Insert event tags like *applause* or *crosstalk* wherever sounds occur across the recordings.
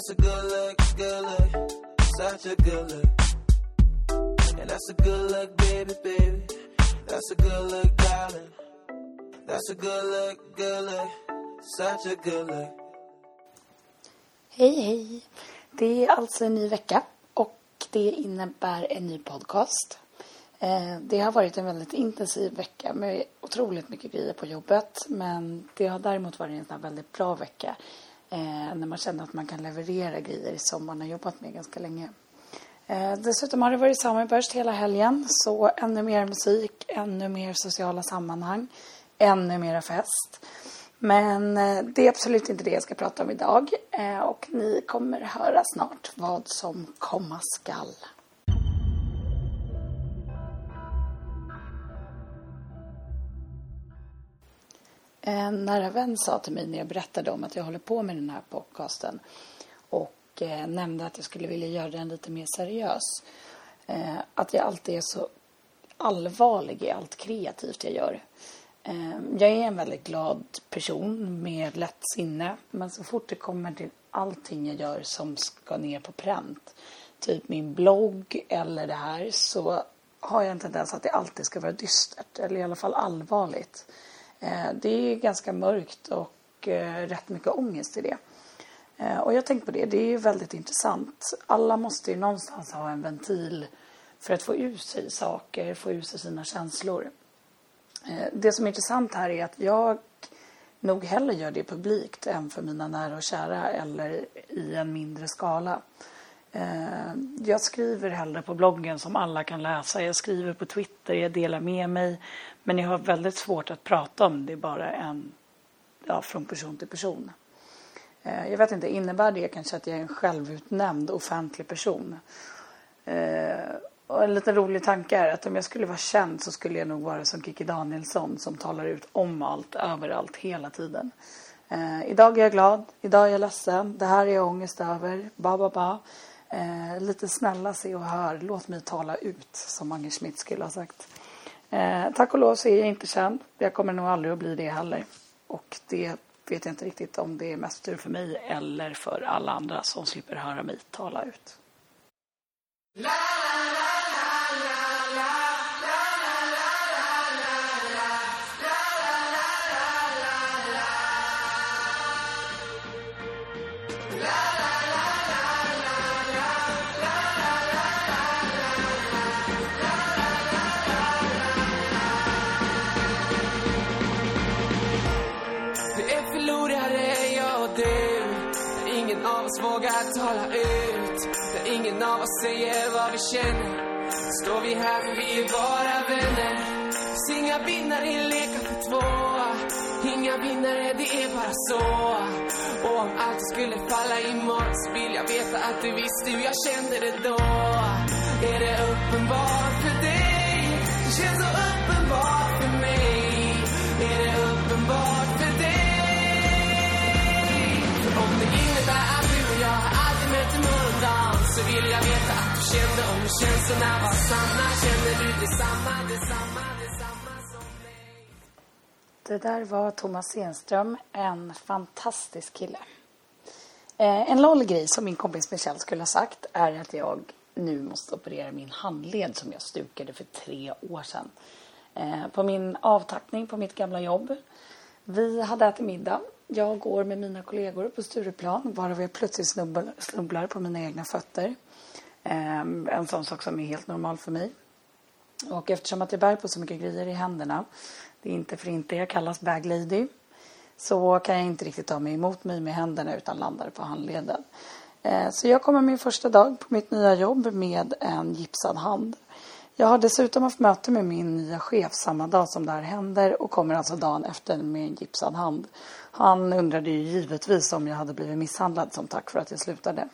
That's a good look, good look, such a good look. And that's a good look, baby, baby. That's a good look, darling. That's a good look, good look, such a good look. Hej, hej. Det är alltså en ny vecka och det innebär en ny podcast. Eh, det har varit en väldigt intensiv vecka med otroligt mycket grejer på jobbet. Men det har däremot varit en väldigt bra vecka eh, När man känner att man kan leverera grejer som man har jobbat med ganska länge. Eh, Dessutom har det varit Summerburst hela helgen. Så ännu mer musik, ännu mer sociala sammanhang, ännu mera fest. Men eh, det är absolut inte det jag ska prata om idag. Eh, Och ni kommer höra snart vad som komma skall. Eh, en nära vän sa till mig när jag berättade om att jag håller på med den här podcasten och eh, nämnde att jag skulle vilja göra den lite mer seriös. Eh, att jag alltid är så allvarlig i allt kreativt jag gör. Eh, jag är en väldigt glad person med lätt sinne. Men så fort det kommer till allting jag gör som ska ner på pränt. Typ min blogg eller det här. Så har jag en tendens att det alltid ska vara dystert. Eller i alla fall allvarligt. Eh, det är ganska mörkt och eh, rätt mycket ångest i det. Eh, Och jag tänker på det, det är ju väldigt intressant. Alla måste ju någonstans ha en ventil för att få ut sig saker, få ut sig sina känslor. Eh, Det som är intressant här är att jag nog hellre gör det publikt än för mina nära och kära eller i en mindre skala. Eh, jag skriver hellre på bloggen som alla kan läsa. Jag skriver på Twitter, jag delar med mig. Men jag har väldigt svårt att prata om det bara en, ja, från person till person. Eh, jag vet inte, innebär det kanske att jag är en självutnämnd offentlig person? Eh, och en liten rolig tanke är att om jag skulle vara känd så skulle jag nog vara som Kikki Danielsson som talar ut om allt, överallt, hela tiden. Eh, idag är jag glad, idag är jag ledsen, det här är jag ångest över, ba ba ba. Eh, lite snälla se och hör, låt mig tala ut, som Mange Schmidt skulle ha sagt. Eh, tack och lov så är jag inte känd. Jag kommer nog aldrig att bli det heller. Och det vet jag inte riktigt om det är mest tur för mig eller för alla andra som slipper höra mig tala ut. Ingen oss vågar tala ut. När ingen av oss säger vad vi känner. Står vi här för vi är bara vänner. Finns inga vinnare i för två. Inga vinnare, det är bara så. Och om allt skulle falla imorgon så vill jag veta att du visste hur jag kände det då. Är det uppenbart för dig? Det känns så uppenbart möter morgondagen så vill jag veta att du kände om känslorna var sanna. Känner du detsamma, detsamma, detsamma som mig? Det där var Thomas Enström, en fantastisk kille. Eh, en lol grej som min kompis Michelle skulle ha sagt är att jag nu måste operera min handled som jag stukade för tre år sedan. Eh, på min avtackning på mitt gamla jobb. Vi hade ätit middag. Jag går med mina kollegor på Stureplan varav jag plötsligt snubblar, snubblar på mina egna fötter. Eh, en sån sak som är helt normal för mig. Och eftersom att jag bär på så mycket grejer i händerna, det är inte för inte jag kallas bag lady, så kan jag inte riktigt ta mig emot mig med händerna utan landar på handleden. Eh, Så jag kommer min första dag på mitt nya jobb med en gipsad hand. Jag har dessutom haft möte med min nya chef samma dag som det här händer och kommer alltså dagen efter med en gipsad hand. Han undrade ju givetvis om jag hade blivit misshandlad som tack för att jag slutade.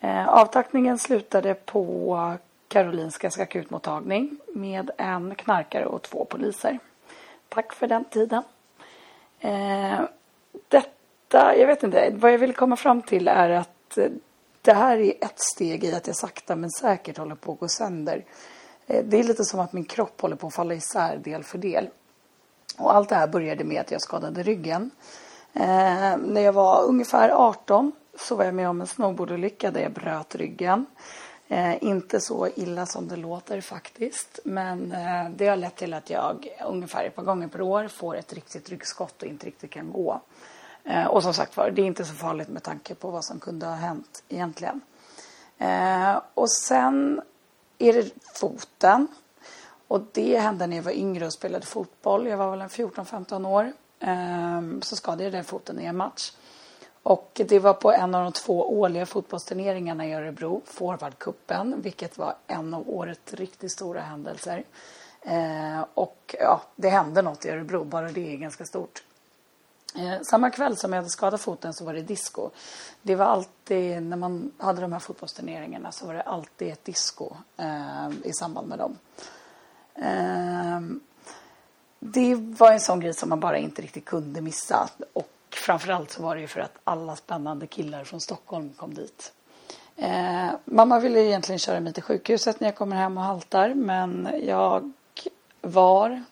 Eh, avtackningen slutade på Karolinskas akutmottagning med en knarkare och två poliser. Tack för den tiden. Eh, detta, jag vet inte, vad jag vill komma fram till är att eh, det här är ett steg i att jag sakta men säkert håller på att gå sönder. Det är lite som att min kropp håller på att falla isär del för del. Och allt det här började med att jag skadade ryggen. Eh, när jag var ungefär 18 så var jag med om en snowboardolycka där jag bröt ryggen. Eh, inte så illa som det låter faktiskt. Men eh, det har lett till att jag ungefär ett par gånger per år får ett riktigt ryggskott och inte riktigt kan gå. Eh, och som sagt var, det är inte så farligt med tanke på vad som kunde ha hänt egentligen. Eh, och sen är det foten. Och det hände när jag var yngre och spelade fotboll. Jag var väl en 14-15 år. Ehm, så skadade jag den foten i en match. Och det var på en av de två årliga fotbollsturneringarna i Örebro, Forwardcupen, vilket var en av årets riktigt stora händelser. Eh, och ja, det hände något i Örebro, bara det är ganska stort. Eh, samma kväll som jag hade skadat foten så var det disco. Det var alltid, när man hade de här fotbollsturneringarna så var det alltid ett disco eh, i samband med dem. Ehm, det var en sån grej som man bara inte riktigt kunde missa. Och framförallt så var det ju för att alla spännande killar från Stockholm kom dit. Eh, mamma ville egentligen köra mig till sjukhuset när jag kommer hem och haltar men jag var,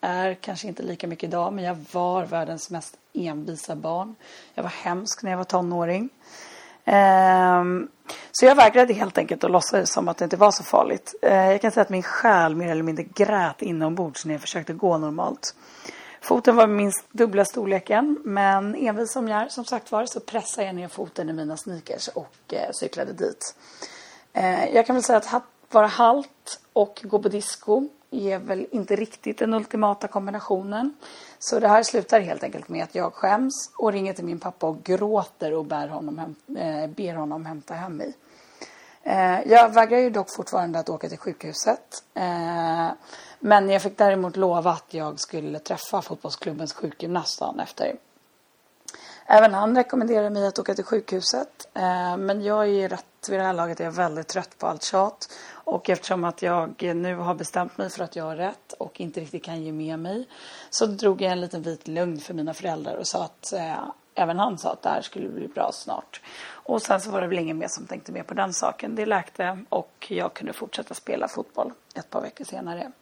är kanske inte lika mycket idag, men jag var världens mest envisa barn. Jag var hemsk när jag var tonåring. Um, så jag vägrade helt enkelt att låtsas som att det inte var så farligt. Uh, jag kan säga att min själ mer eller mindre grät inombords när jag försökte gå normalt. Foten var minst dubbla storleken men envis som jag är som sagt var så pressade jag ner foten i mina sneakers och uh, cyklade dit. Uh, jag kan väl säga att vara halt och gå på disco är väl inte riktigt den ultimata kombinationen. Så det här slutar helt enkelt med att jag skäms och ringer till min pappa och gråter och bär honom hem, eh, ber honom hämta hem mig. Eh, jag vägrar ju dock fortfarande att åka till sjukhuset. Eh, men jag fick däremot lova att jag skulle träffa fotbollsklubbens sjukgymnast dagen efter. Även han rekommenderade mig att åka till sjukhuset. Eh, men jag är rätt vid det här laget är jag väldigt trött på allt tjat. Och eftersom att jag nu har bestämt mig för att jag har rätt och inte riktigt kan ge med mig. Så drog jag en liten vit lugn för mina föräldrar och sa att eh, även han sa att det här skulle bli bra snart. Och sen så var det väl ingen mer som tänkte mer på den saken. Det läkte och jag kunde fortsätta spela fotboll ett par veckor senare.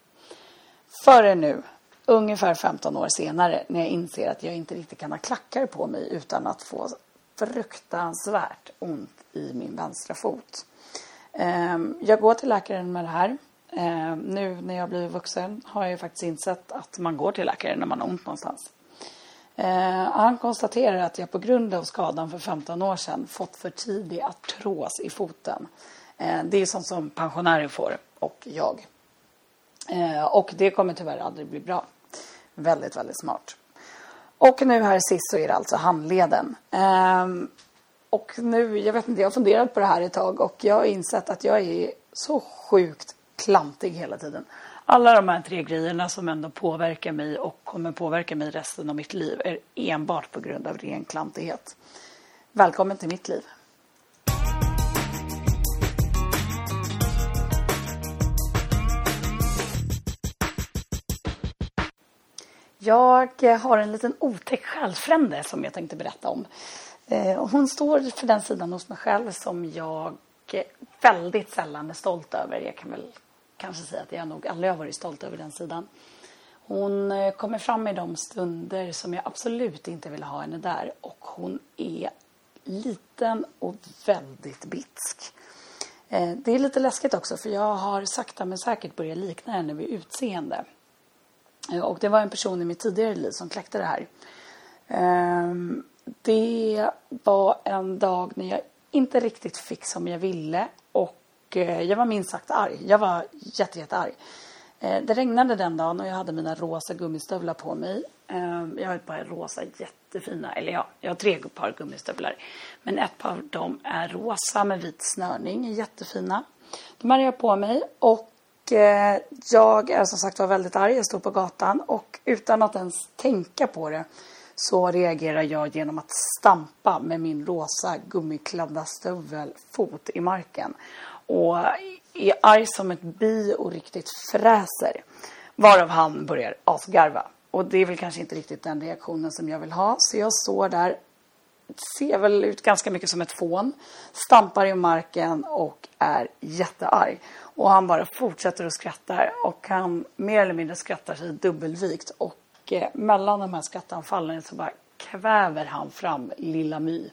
Före nu, ungefär 15 år senare, när jag inser att jag inte riktigt kan ha klackar på mig utan att få fruktansvärt ont i min vänstra fot. Ehm, jag går till läkaren med det här. Ehm, nu när jag blivit vuxen har jag faktiskt insett att man går till läkaren när man har ont någonstans. Ehm, han konstaterar att jag på grund av skadan för 15 år sedan fått för tidig artros i foten. Det är sånt som pensionärer får och jag. Och det kommer tyvärr aldrig bli bra. Väldigt, väldigt smart. Och nu här sist så är det alltså handleden. Och nu, jag vet inte, jag har funderat på det här ett tag och jag har insett att jag är så sjukt klantig hela tiden. Alla de här tre grejerna som ändå påverkar mig och kommer påverka mig resten av mitt liv är enbart på grund av ren klantighet. Välkommen till mitt liv. Jag har en liten otäck själsfrände som jag tänkte berätta om. Eh, hon står för den sidan hos mig själv som jag väldigt sällan är stolt över. Jag kan väl kanske säga att jag nog aldrig har varit stolt över den sidan. Hon eh, kommer fram i de stunder som jag absolut inte vill ha henne där och hon är liten och väldigt bitsk. Eh, det är lite läskigt också för jag har sakta men säkert börjat likna henne vid utseende. Eh, och det var en person i mitt tidigare liv som kläckte det här. Ehm, det var en dag när jag inte riktigt fick som jag ville och eh, jag var minst sagt arg. Jag var jätte, jätte arg. Eh, det regnade den dagen och jag hade mina rosa gummistövlar på mig. Ehm, jag har ett par rosa jättefina, eller ja, jag har tre par gummistövlar. Men ett par av dem är rosa med vit snörning, jättefina. De hade jag på mig och eh, jag är som sagt var väldigt arg. Jag stod på gatan och utan att ens tänka på det så reagerar jag genom att stampa med min rosa gummiklädda stövelfot i marken. Och är arg som ett bi och riktigt fräser. Varav han börjar asgarva. Och det är väl kanske inte riktigt den reaktionen som jag vill ha. Så jag står där, ser väl ut ganska mycket som ett fån. Stampar i marken och är jättearg. Och han bara fortsätter att skratta. Och han mer eller mindre skrattar sig dubbelvikt. Och Eh, mellan de här skattanfallen så bara kväver han fram Lilla My.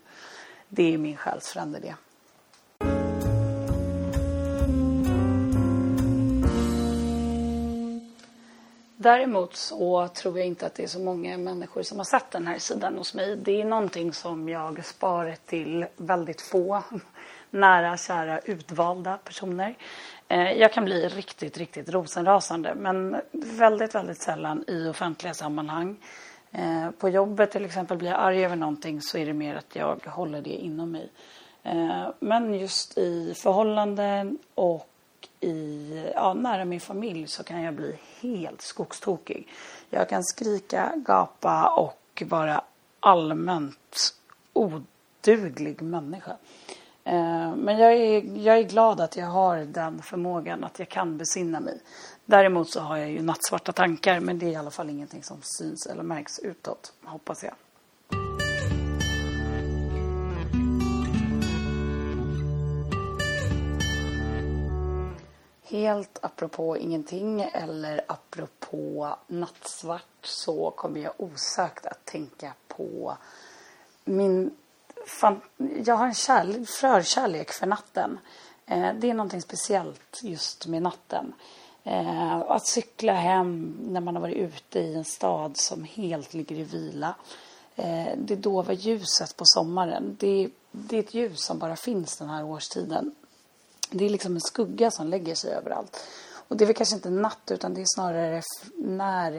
det är min själsfrände det. Däremot så tror jag inte att det är så många människor som har sett den här sidan hos mig. Det är någonting som jag sparar till väldigt få *laughs* nära, kära, utvalda personer. Eh, jag kan bli riktigt, riktigt rosenrasande men väldigt, väldigt sällan i offentliga sammanhang. Eh, på jobbet till exempel blir jag arg över någonting så är det mer att jag håller det inom mig. Eh, men just i förhållanden och i, ja, nära min familj så kan jag bli helt skogstokig. Jag kan skrika, gapa och vara allmänt oduglig människa. Eh, men jag är, jag är glad att jag har den förmågan att jag kan besinna mig. Däremot så har jag ju nattsvarta tankar men det är i alla fall ingenting som syns eller märks utåt, hoppas jag. Helt apropå ingenting eller apropå nattsvart så kommer jag osökt att tänka på min... Fan, jag har en kärlek, förkärlek för natten. Eh, det är någonting speciellt just med natten. Eh, att cykla hem när man har varit ute i en stad som helt ligger i vila. Eh, det dova ljuset på sommaren. Det, det är ett ljus som bara finns den här årstiden. Det är liksom en skugga som lägger sig överallt. Och det är väl kanske inte natt utan det är snarare när,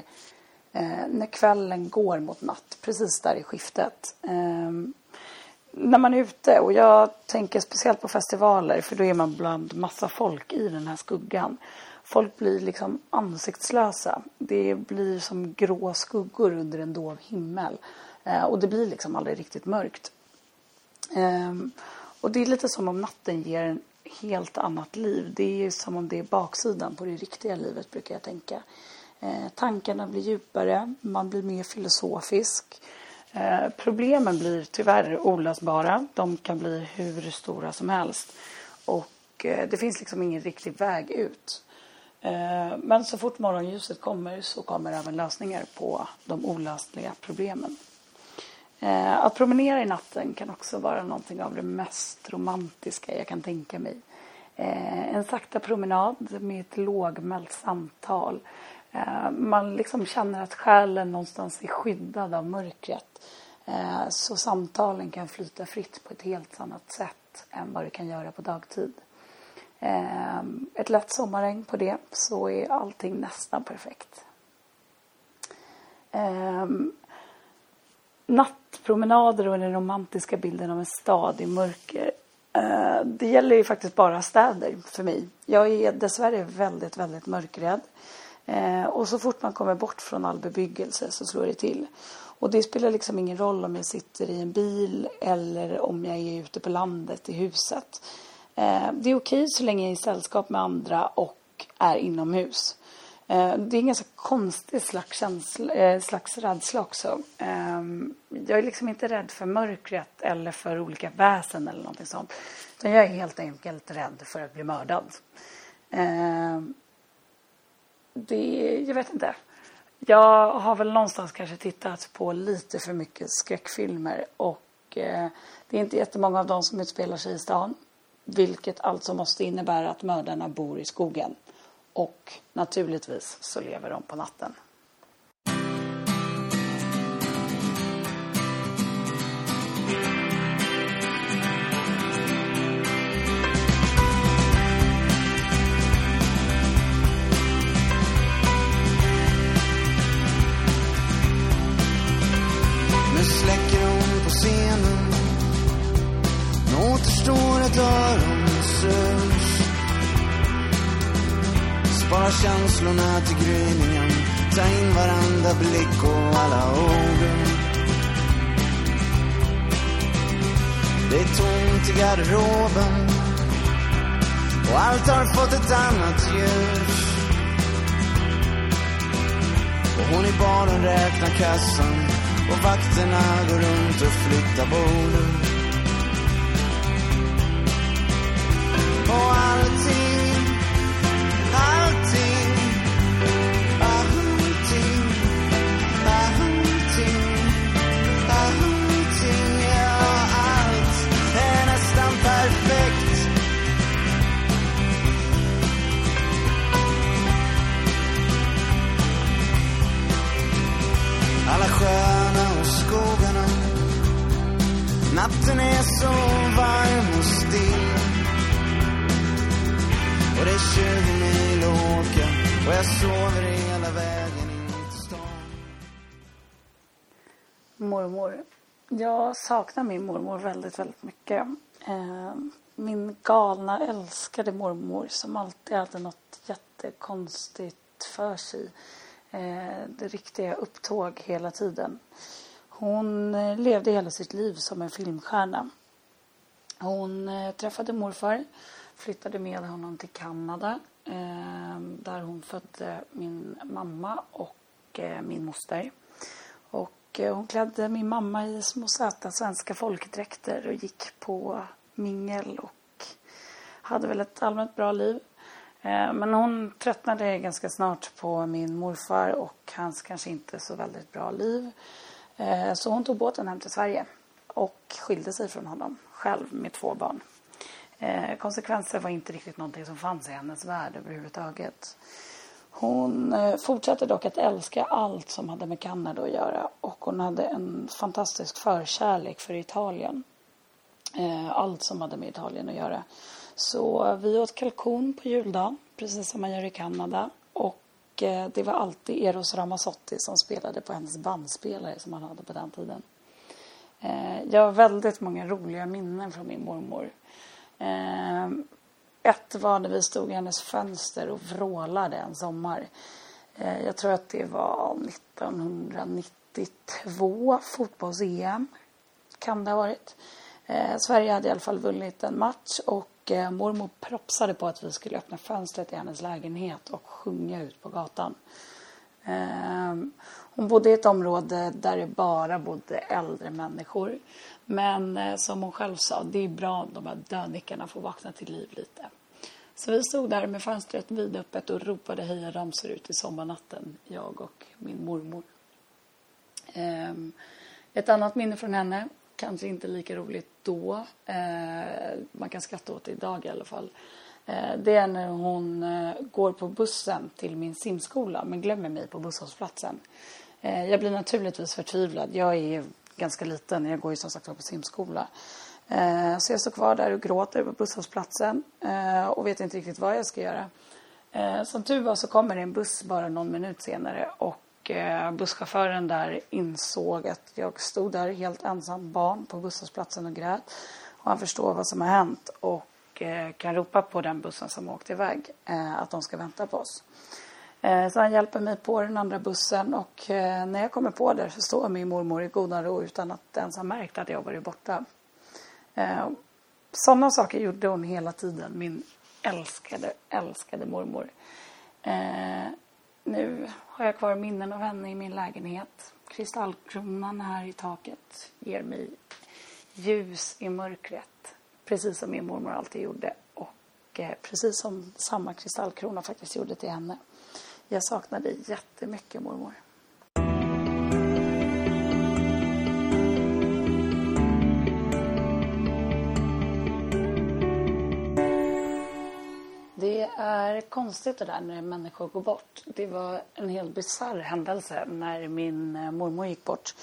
eh, när kvällen går mot natt. Precis där i skiftet. Eh, när man är ute och jag tänker speciellt på festivaler för då är man bland massa folk i den här skuggan. Folk blir liksom ansiktslösa. Det blir som grå skuggor under en dov himmel. Eh, och det blir liksom aldrig riktigt mörkt. Eh, och det är lite som om natten ger en helt annat liv. Det är som om det är baksidan på det riktiga livet brukar jag tänka. Eh, tankarna blir djupare, man blir mer filosofisk. Eh, problemen blir tyvärr olösbara. De kan bli hur stora som helst. Och eh, det finns liksom ingen riktig väg ut. Eh, men så fort morgonljuset kommer så kommer även lösningar på de olösliga problemen. Eh, att promenera i natten kan också vara någonting av det mest romantiska jag kan tänka mig. Eh, en sakta promenad med ett lågmält samtal. Eh, man liksom känner att själen någonstans är skyddad av mörkret. Eh, så samtalen kan flyta fritt på ett helt annat sätt än vad det kan göra på dagtid. Eh, ett lätt sommarregn på det så är allting nästan perfekt nattpromenader och den romantiska bilden av en stad i mörker. Det gäller ju faktiskt bara städer för mig. Jag är dessvärre väldigt, väldigt mörkrädd. Eh, och så fort man kommer bort från all bebyggelse så slår det till. Och det spelar liksom ingen roll om jag sitter i en bil eller om jag är ute på landet i huset. Eh, det är okej så länge jag är i sällskap med andra och är inomhus. Eh, det är en ganska konstig slags, känsla, eh, slags rädsla också. Ehm, jag är liksom inte rädd för mörkret eller för olika väsen eller någonting sånt. Utan jag är helt enkelt rädd för att bli mördad. Ehm, det, jag vet inte. Jag har väl någonstans kanske tittat på lite för mycket skräckfilmer och eh, det är inte jättemånga av dem som utspelar sig i stan. Vilket alltså måste innebära att mördarna bor i skogen. Och naturligtvis så lever de på natten. Spara känslorna till gryningen Ta in varenda blick och alla ord. Det är tomt i garderoben. Och allt har fått ett annat ljus. Och hon i baren räknar kassan. Och vakterna går runt och flyttar borden Och allting är så varm och still. Och det är 20 mil att åka och jag sover hela vägen in till stan. Mormor. Jag saknar min mormor väldigt, väldigt mycket. Eh, min galna, älskade mormor som alltid hade något jättekonstigt för sig. Eh, det riktiga upptåg hela tiden. Hon levde hela sitt liv som en filmstjärna. Hon eh, träffade morfar, flyttade med honom till Kanada ehm, där hon födde min mamma och eh, min moster. Och eh, hon klädde min mamma i små söta svenska folkdräkter och gick på mingel och hade väl ett allmänt bra liv. Men hon tröttnade ganska snart på min morfar och hans kanske inte så väldigt bra liv. Så hon tog båten hem till Sverige och skilde sig från honom själv med två barn. Eh, Konsekvenser var inte riktigt någonting som fanns i hennes värld överhuvudtaget. Hon eh, fortsatte dock att älska allt som hade med Kanada att göra och hon hade en fantastisk förkärlek för Italien. Eh, Allt som hade med Italien att göra. Så vi åt kalkon på juldagen, precis som man gör i Kanada. Och eh, det var alltid Eros Ramazzotti som spelade på hennes bandspelare som han hade på den tiden. Eh, jag har väldigt många roliga minnen från min mormor. Eh, ett var när vi stod i hennes fönster och vrålade en sommar. Eh, jag tror att det var 1992, fotbolls-EM. Kan det ha varit. Sverige hade i alla fall vunnit en match och mormor propsade på att vi skulle öppna fönstret i hennes lägenhet och sjunga ut på gatan. Hon bodde i ett område där det bara bodde äldre människor. Men eh, som hon själv sa, det är bra om de här dönickarna får vakna till liv lite. Så vi stod där med fönstret vidöppet och ropade hejaramsor ut i sommarnatten, jag och min mormor. Ehm, ett annat minne från henne, kanske inte lika roligt då, eh, man kan skratta åt det idag i alla fall. Eh, det är när hon går på bussen till min simskola men glömmer mig på busshållplatsen. Eh, jag blir naturligtvis förtvivlad. Jag är ganska liten, jag går ju som sagt var på simskola. Eh, så jag står kvar där och gråter på busshållplatsen eh, och vet inte riktigt vad jag ska göra. Som tur var så kommer det en buss bara någon minut senare och busschauffören där insåg att jag stod där helt ensam barn på busshållplatsen och grät. Och han förstår vad som har hänt och kan ropa på den bussen som åkte iväg att de ska vänta på oss. Eh, så han hjälper mig på den andra bussen och eh, när jag kommer på där så står min mormor i godan ro utan att ens ha märkt att jag varit borta. Eh, Sådana saker gjorde hon hela tiden, min älskade, älskade mormor. Nu har jag kvar minnen av henne i min lägenhet. Kristallkronan här i taket ger mig ljus i mörkret. Precis som min mormor alltid gjorde. Och precis som samma kristallkrona faktiskt gjorde till henne. Jag saknar dig jättemycket mormor. Det är konstigt det där när människor går bort. Det var en helt bisarr händelse när min eh, mormor gick bort.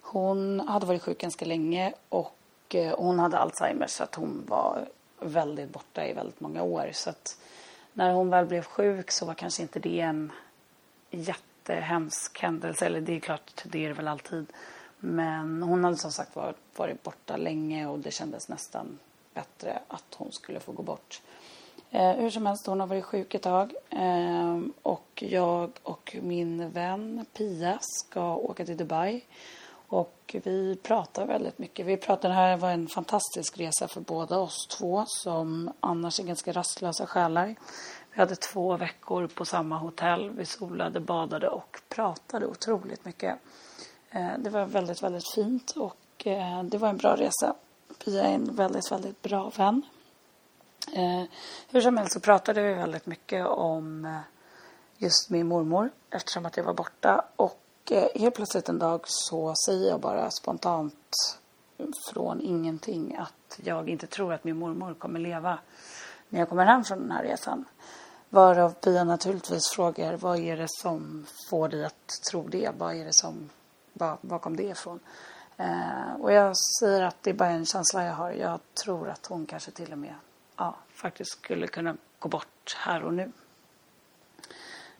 Hon hade varit sjuk ganska länge och eh, hon hade Alzheimers så att hon var väldigt borta i väldigt många år. Så att när hon väl blev sjuk så var kanske inte det en jättehemsk händelse. Eller det är klart, det är det väl alltid. Men hon hade som sagt varit borta länge och det kändes nästan bättre att hon skulle få gå bort. Eh, hur som helst, hon har varit sjuk ett tag. Eh, och jag och min vän Pia ska åka till Dubai. Och vi pratar väldigt mycket. Vi pratar, det här var en fantastisk resa för båda oss två som annars är ganska rastlösa själar. Vi hade två veckor på samma hotell. Vi solade, badade och pratade otroligt mycket. Eh, det var väldigt, väldigt fint och eh, det var en bra resa. Pia är en väldigt, väldigt bra vän. Eh, hur som helst så pratade vi väldigt mycket om just min mormor eftersom att jag var borta. Och Eh, helt plötsligt en dag så säger jag bara spontant från ingenting att jag inte tror att min mormor kommer leva när jag kommer hem från den här resan. Varav Pia naturligtvis frågar vad är det som får dig att tro det? Vad är det som, var, var kom det ifrån? Eh, och jag säger att det är bara en känsla jag har. Jag tror att hon kanske till och med ja, faktiskt skulle kunna gå bort här och nu.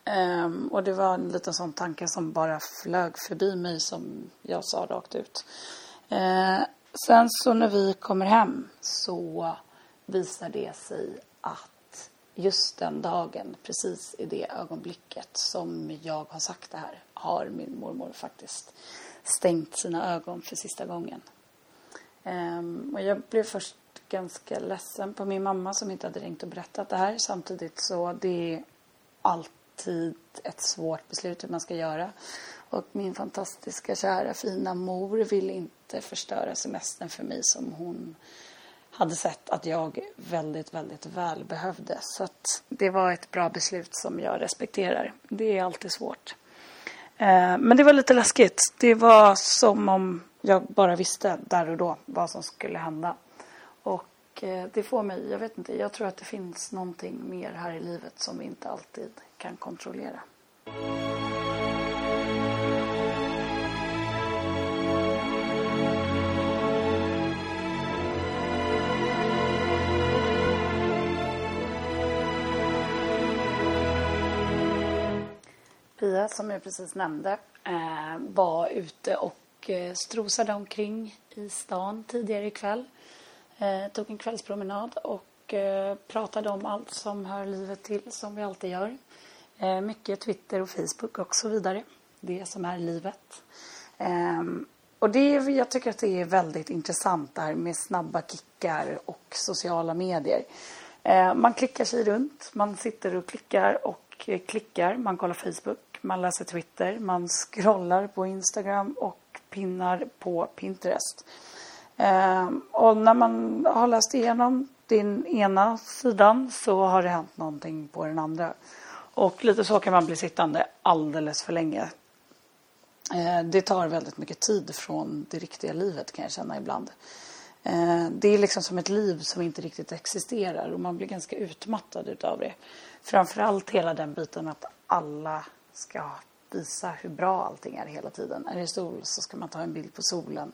Um, och det var en liten sån tanke som bara flög förbi mig som jag sa rakt ut. Uh, sen så när vi kommer hem så visar det sig att just den dagen, precis i det ögonblicket som jag har sagt det här, har min mormor faktiskt stängt sina ögon för sista gången. Um, och jag blev först ganska ledsen på min mamma som inte hade ringt och berättat det här. Samtidigt så det är tid ett svårt beslut hur man ska göra. Och min fantastiska kära fina mor ville inte förstöra semestern för mig som hon hade sett att jag väldigt, väldigt väl behövde. Så att det var ett bra beslut som jag respekterar. Det är alltid svårt. Eh, men det var lite läskigt. Det var som om jag bara visste där och då vad som skulle hända. Och Eh, det får mig, jag vet inte, jag tror att det finns någonting mer här i livet som vi inte alltid kan kontrollera. Pia, som jag precis nämnde, eh, var ute och eh, strosade omkring i stan tidigare ikväll. Eh, tog en kvällspromenad och eh, pratade om allt som hör livet till, som vi alltid gör. Eh, mycket Twitter och Facebook och så vidare. Det som är livet. Ehm, och det, jag tycker att det är väldigt intressant det här med snabba kickar och sociala medier. Eh, man klickar sig runt, man sitter och klickar och klickar. Man kollar Facebook, man läser Twitter, man scrollar på Instagram och pinnar på Pinterest. Ehm, och när man har läst igenom din ena sidan så har det hänt någonting på den andra. Och lite så kan man bli sittande alldeles för länge. Ehm, det tar väldigt mycket tid från det riktiga livet kan jag känna ibland. Ehm, det är liksom som ett liv som inte riktigt existerar och man blir ganska utmattad utav det. Framförallt hela den biten att alla ska visa hur bra allting är hela tiden. Är det sol så ska man ta en bild på solen.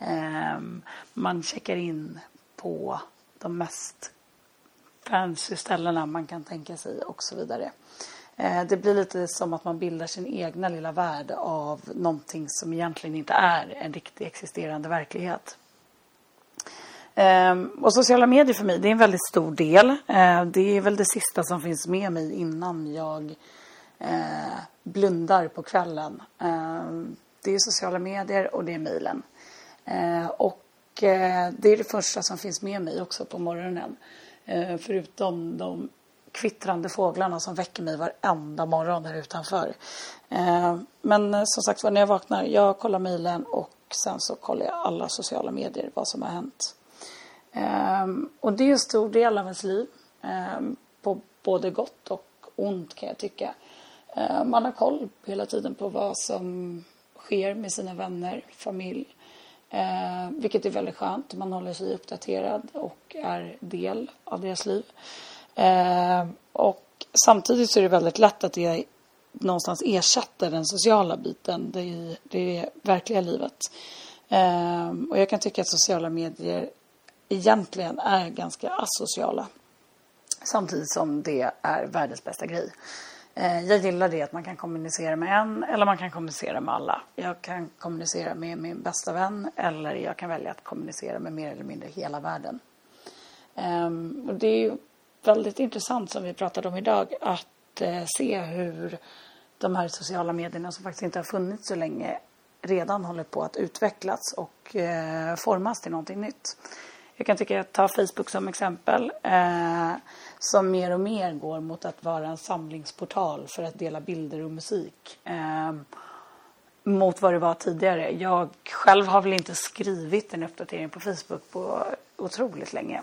Ehm, man checkar in på de mest fancy ställena man kan tänka sig och så vidare. Eh, det blir lite som att man bildar sin egna lilla värld av någonting som egentligen inte är en riktig existerande verklighet. Ehm, och sociala medier för mig, det är en väldigt stor del. Eh, det är väl det sista som finns med mig innan jag eh, blundar på kvällen. Ehm, det är sociala medier och det är mejlen. Eh, och eh, det är det första som finns med mig också på morgonen. Eh, förutom de kvittrande fåglarna som väcker mig varenda morgon här utanför. Eh, men eh, som sagt när jag vaknar, jag kollar mejlen och sen så kollar jag alla sociala medier, vad som har hänt. Ehm, och det är en stor del av ens liv, ehm, på både gott och ont kan jag tycka. Ehm, man har koll hela tiden på vad som sker med sina vänner, familj. Eh, vilket är väldigt skönt. Man håller sig uppdaterad och är del av deras liv. Eh, och samtidigt så är det väldigt lätt att det någonstans ersätter den sociala biten, det, det verkliga livet. Eh, och jag kan tycka att sociala medier egentligen är ganska asociala. Samtidigt som det är världens bästa grej. Eh, jag gillar det att man kan kommunicera med en eller man kan kommunicera med alla. Jag kan kommunicera med min bästa vän eller jag kan välja att kommunicera med mer eller mindre hela världen. Ehm, och det är väldigt intressant som vi pratade om idag att eh, se hur de här sociala medierna som faktiskt inte har funnits så länge redan håller på att utvecklas och eh, formas till någonting nytt. Jag kan tycka att ta Facebook som exempel. Eh, som mer och mer går mot att vara en samlingsportal för att dela bilder och musik. Eh, mot vad det var tidigare. Jag själv har väl inte skrivit en uppdatering på Facebook på otroligt länge.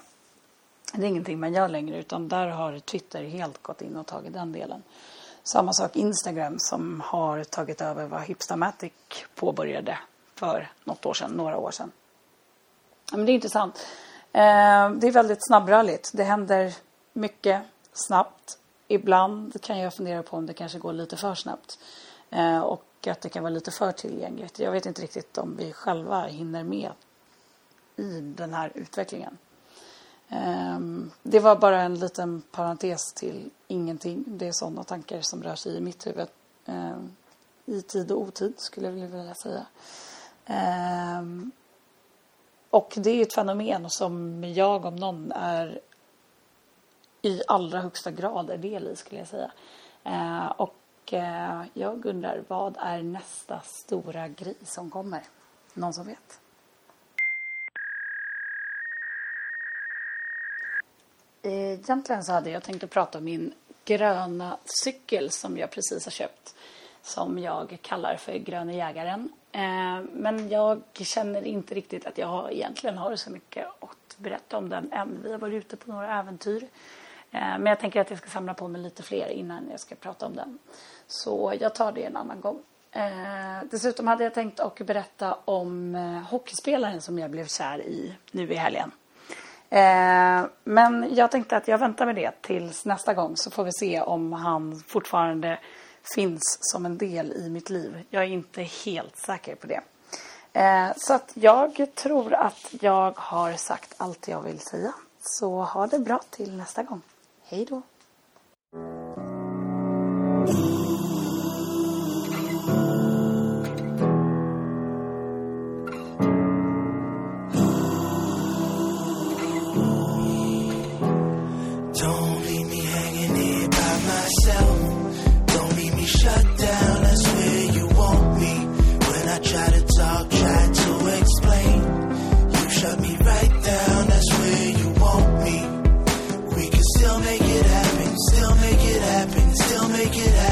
Det är ingenting man gör längre utan där har Twitter helt gått in och tagit den delen. Samma sak Instagram som har tagit över vad Hipstamatic påbörjade för något år sedan, några år sedan. Men det är intressant. Eh, det är väldigt snabbrörligt. Det händer mycket snabbt. Ibland kan jag fundera på om det kanske går lite för snabbt. Eh, och att det kan vara lite för tillgängligt. Jag vet inte riktigt om vi själva hinner med i den här utvecklingen. Eh, det var bara en liten parentes till ingenting. Det är sådana tankar som rör sig i mitt huvud. Eh, I tid och otid skulle jag vilja säga. Eh, och det är ett fenomen som jag om någon är i allra högsta grad är del i skulle jag säga. Eh, och eh, jag undrar vad är nästa stora grej som kommer? Någon som vet? Egentligen så hade jag tänkt att prata om min gröna cykel som jag precis har köpt. Som jag kallar för Gröna jägaren. Eh, men jag känner inte riktigt att jag egentligen har så mycket att berätta om den än. Vi har varit ute på några äventyr. Eh, men jag tänker att jag ska samla på mig lite fler innan jag ska prata om den. Så jag tar det en annan gång. Eh, dessutom hade jag tänkt att berätta om hockeyspelaren som jag blev kär i nu i helgen. Men jag tänkte att jag väntar med det tills nästa gång så får vi se om han fortfarande finns som en del i mitt liv. Jag är inte helt säker på det. Eh, så att jag tror att jag har sagt allt jag vill säga. Så ha det bra till nästa gång. Hej då! make it happen.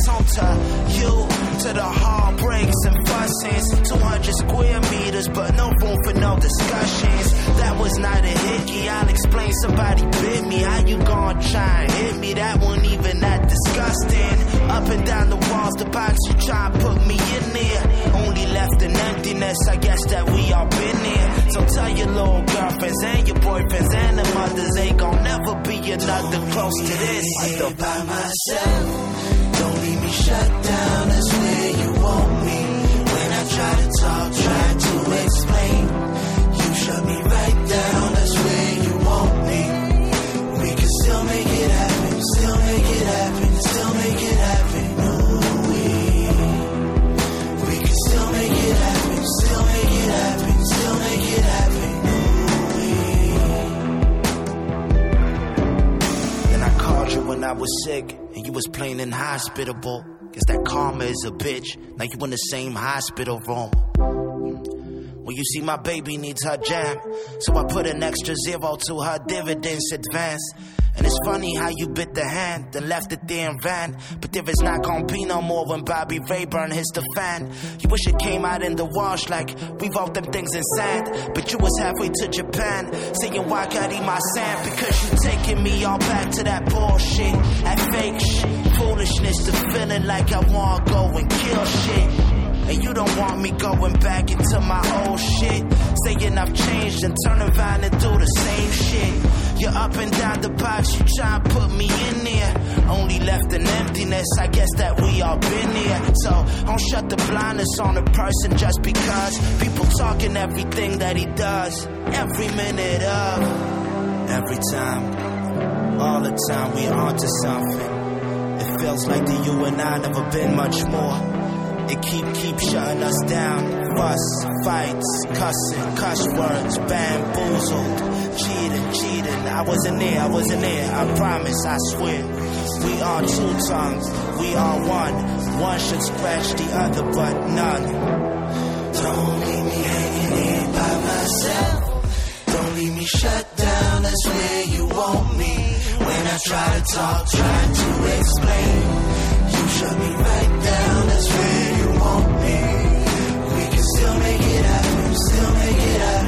That's on to you, to the heartbreaks and fussings. 200 square meters, but no room for no discussions. That was not a hickey, I'll explain. Somebody bit me, how you gonna try and hit me? That wasn't even that disgusting. Up and down the walls, the box you try and put me in there. Only left an emptiness, I guess that we all been there. So tell your little girlfriends and your boyfriends and the mothers ain't gonna never be another close to this. I go by myself. Leave me shut down. That's where you want me. When I try to talk, try I was sick, and you was plain inhospitable. Guess that karma is a bitch. Now you in the same hospital room. Well, you see, my baby needs her jam. So I put an extra zero to her dividends advance. And it's funny how you bit the hand, then left it there in van. But there is not gonna be no more when Bobby Rayburn hits the fan. You wish it came out in the wash like we wrote them things in sand. But you was halfway to Japan, saying why can't eat my sand? Because you taking me all back to that bullshit, that fake shit, foolishness, the feeling like I wanna go and kill shit. And you don't want me going back into my old shit. Saying I've changed and turn around and do the same shit. You're up and down the box, you try and put me in there. Only left an emptiness, I guess that we all been here. So don't shut the blindness on a person just because people talking everything that he does. Every minute of, every time, all the time we onto something. It feels like the you and I never been much more. It keep keep shutting us down. Fuss, fights, cussing, cuss words, bamboozled cheating, cheating. I wasn't there, I wasn't there. I promise, I swear. We are two tongues, we are one. One should scratch the other, but none. Don't leave me hanging here by myself. Don't leave me shut down, that's where you want me. When I try to talk, try to explain. You shut me right down, that's where you want me. We can still make it happen, still make it happen.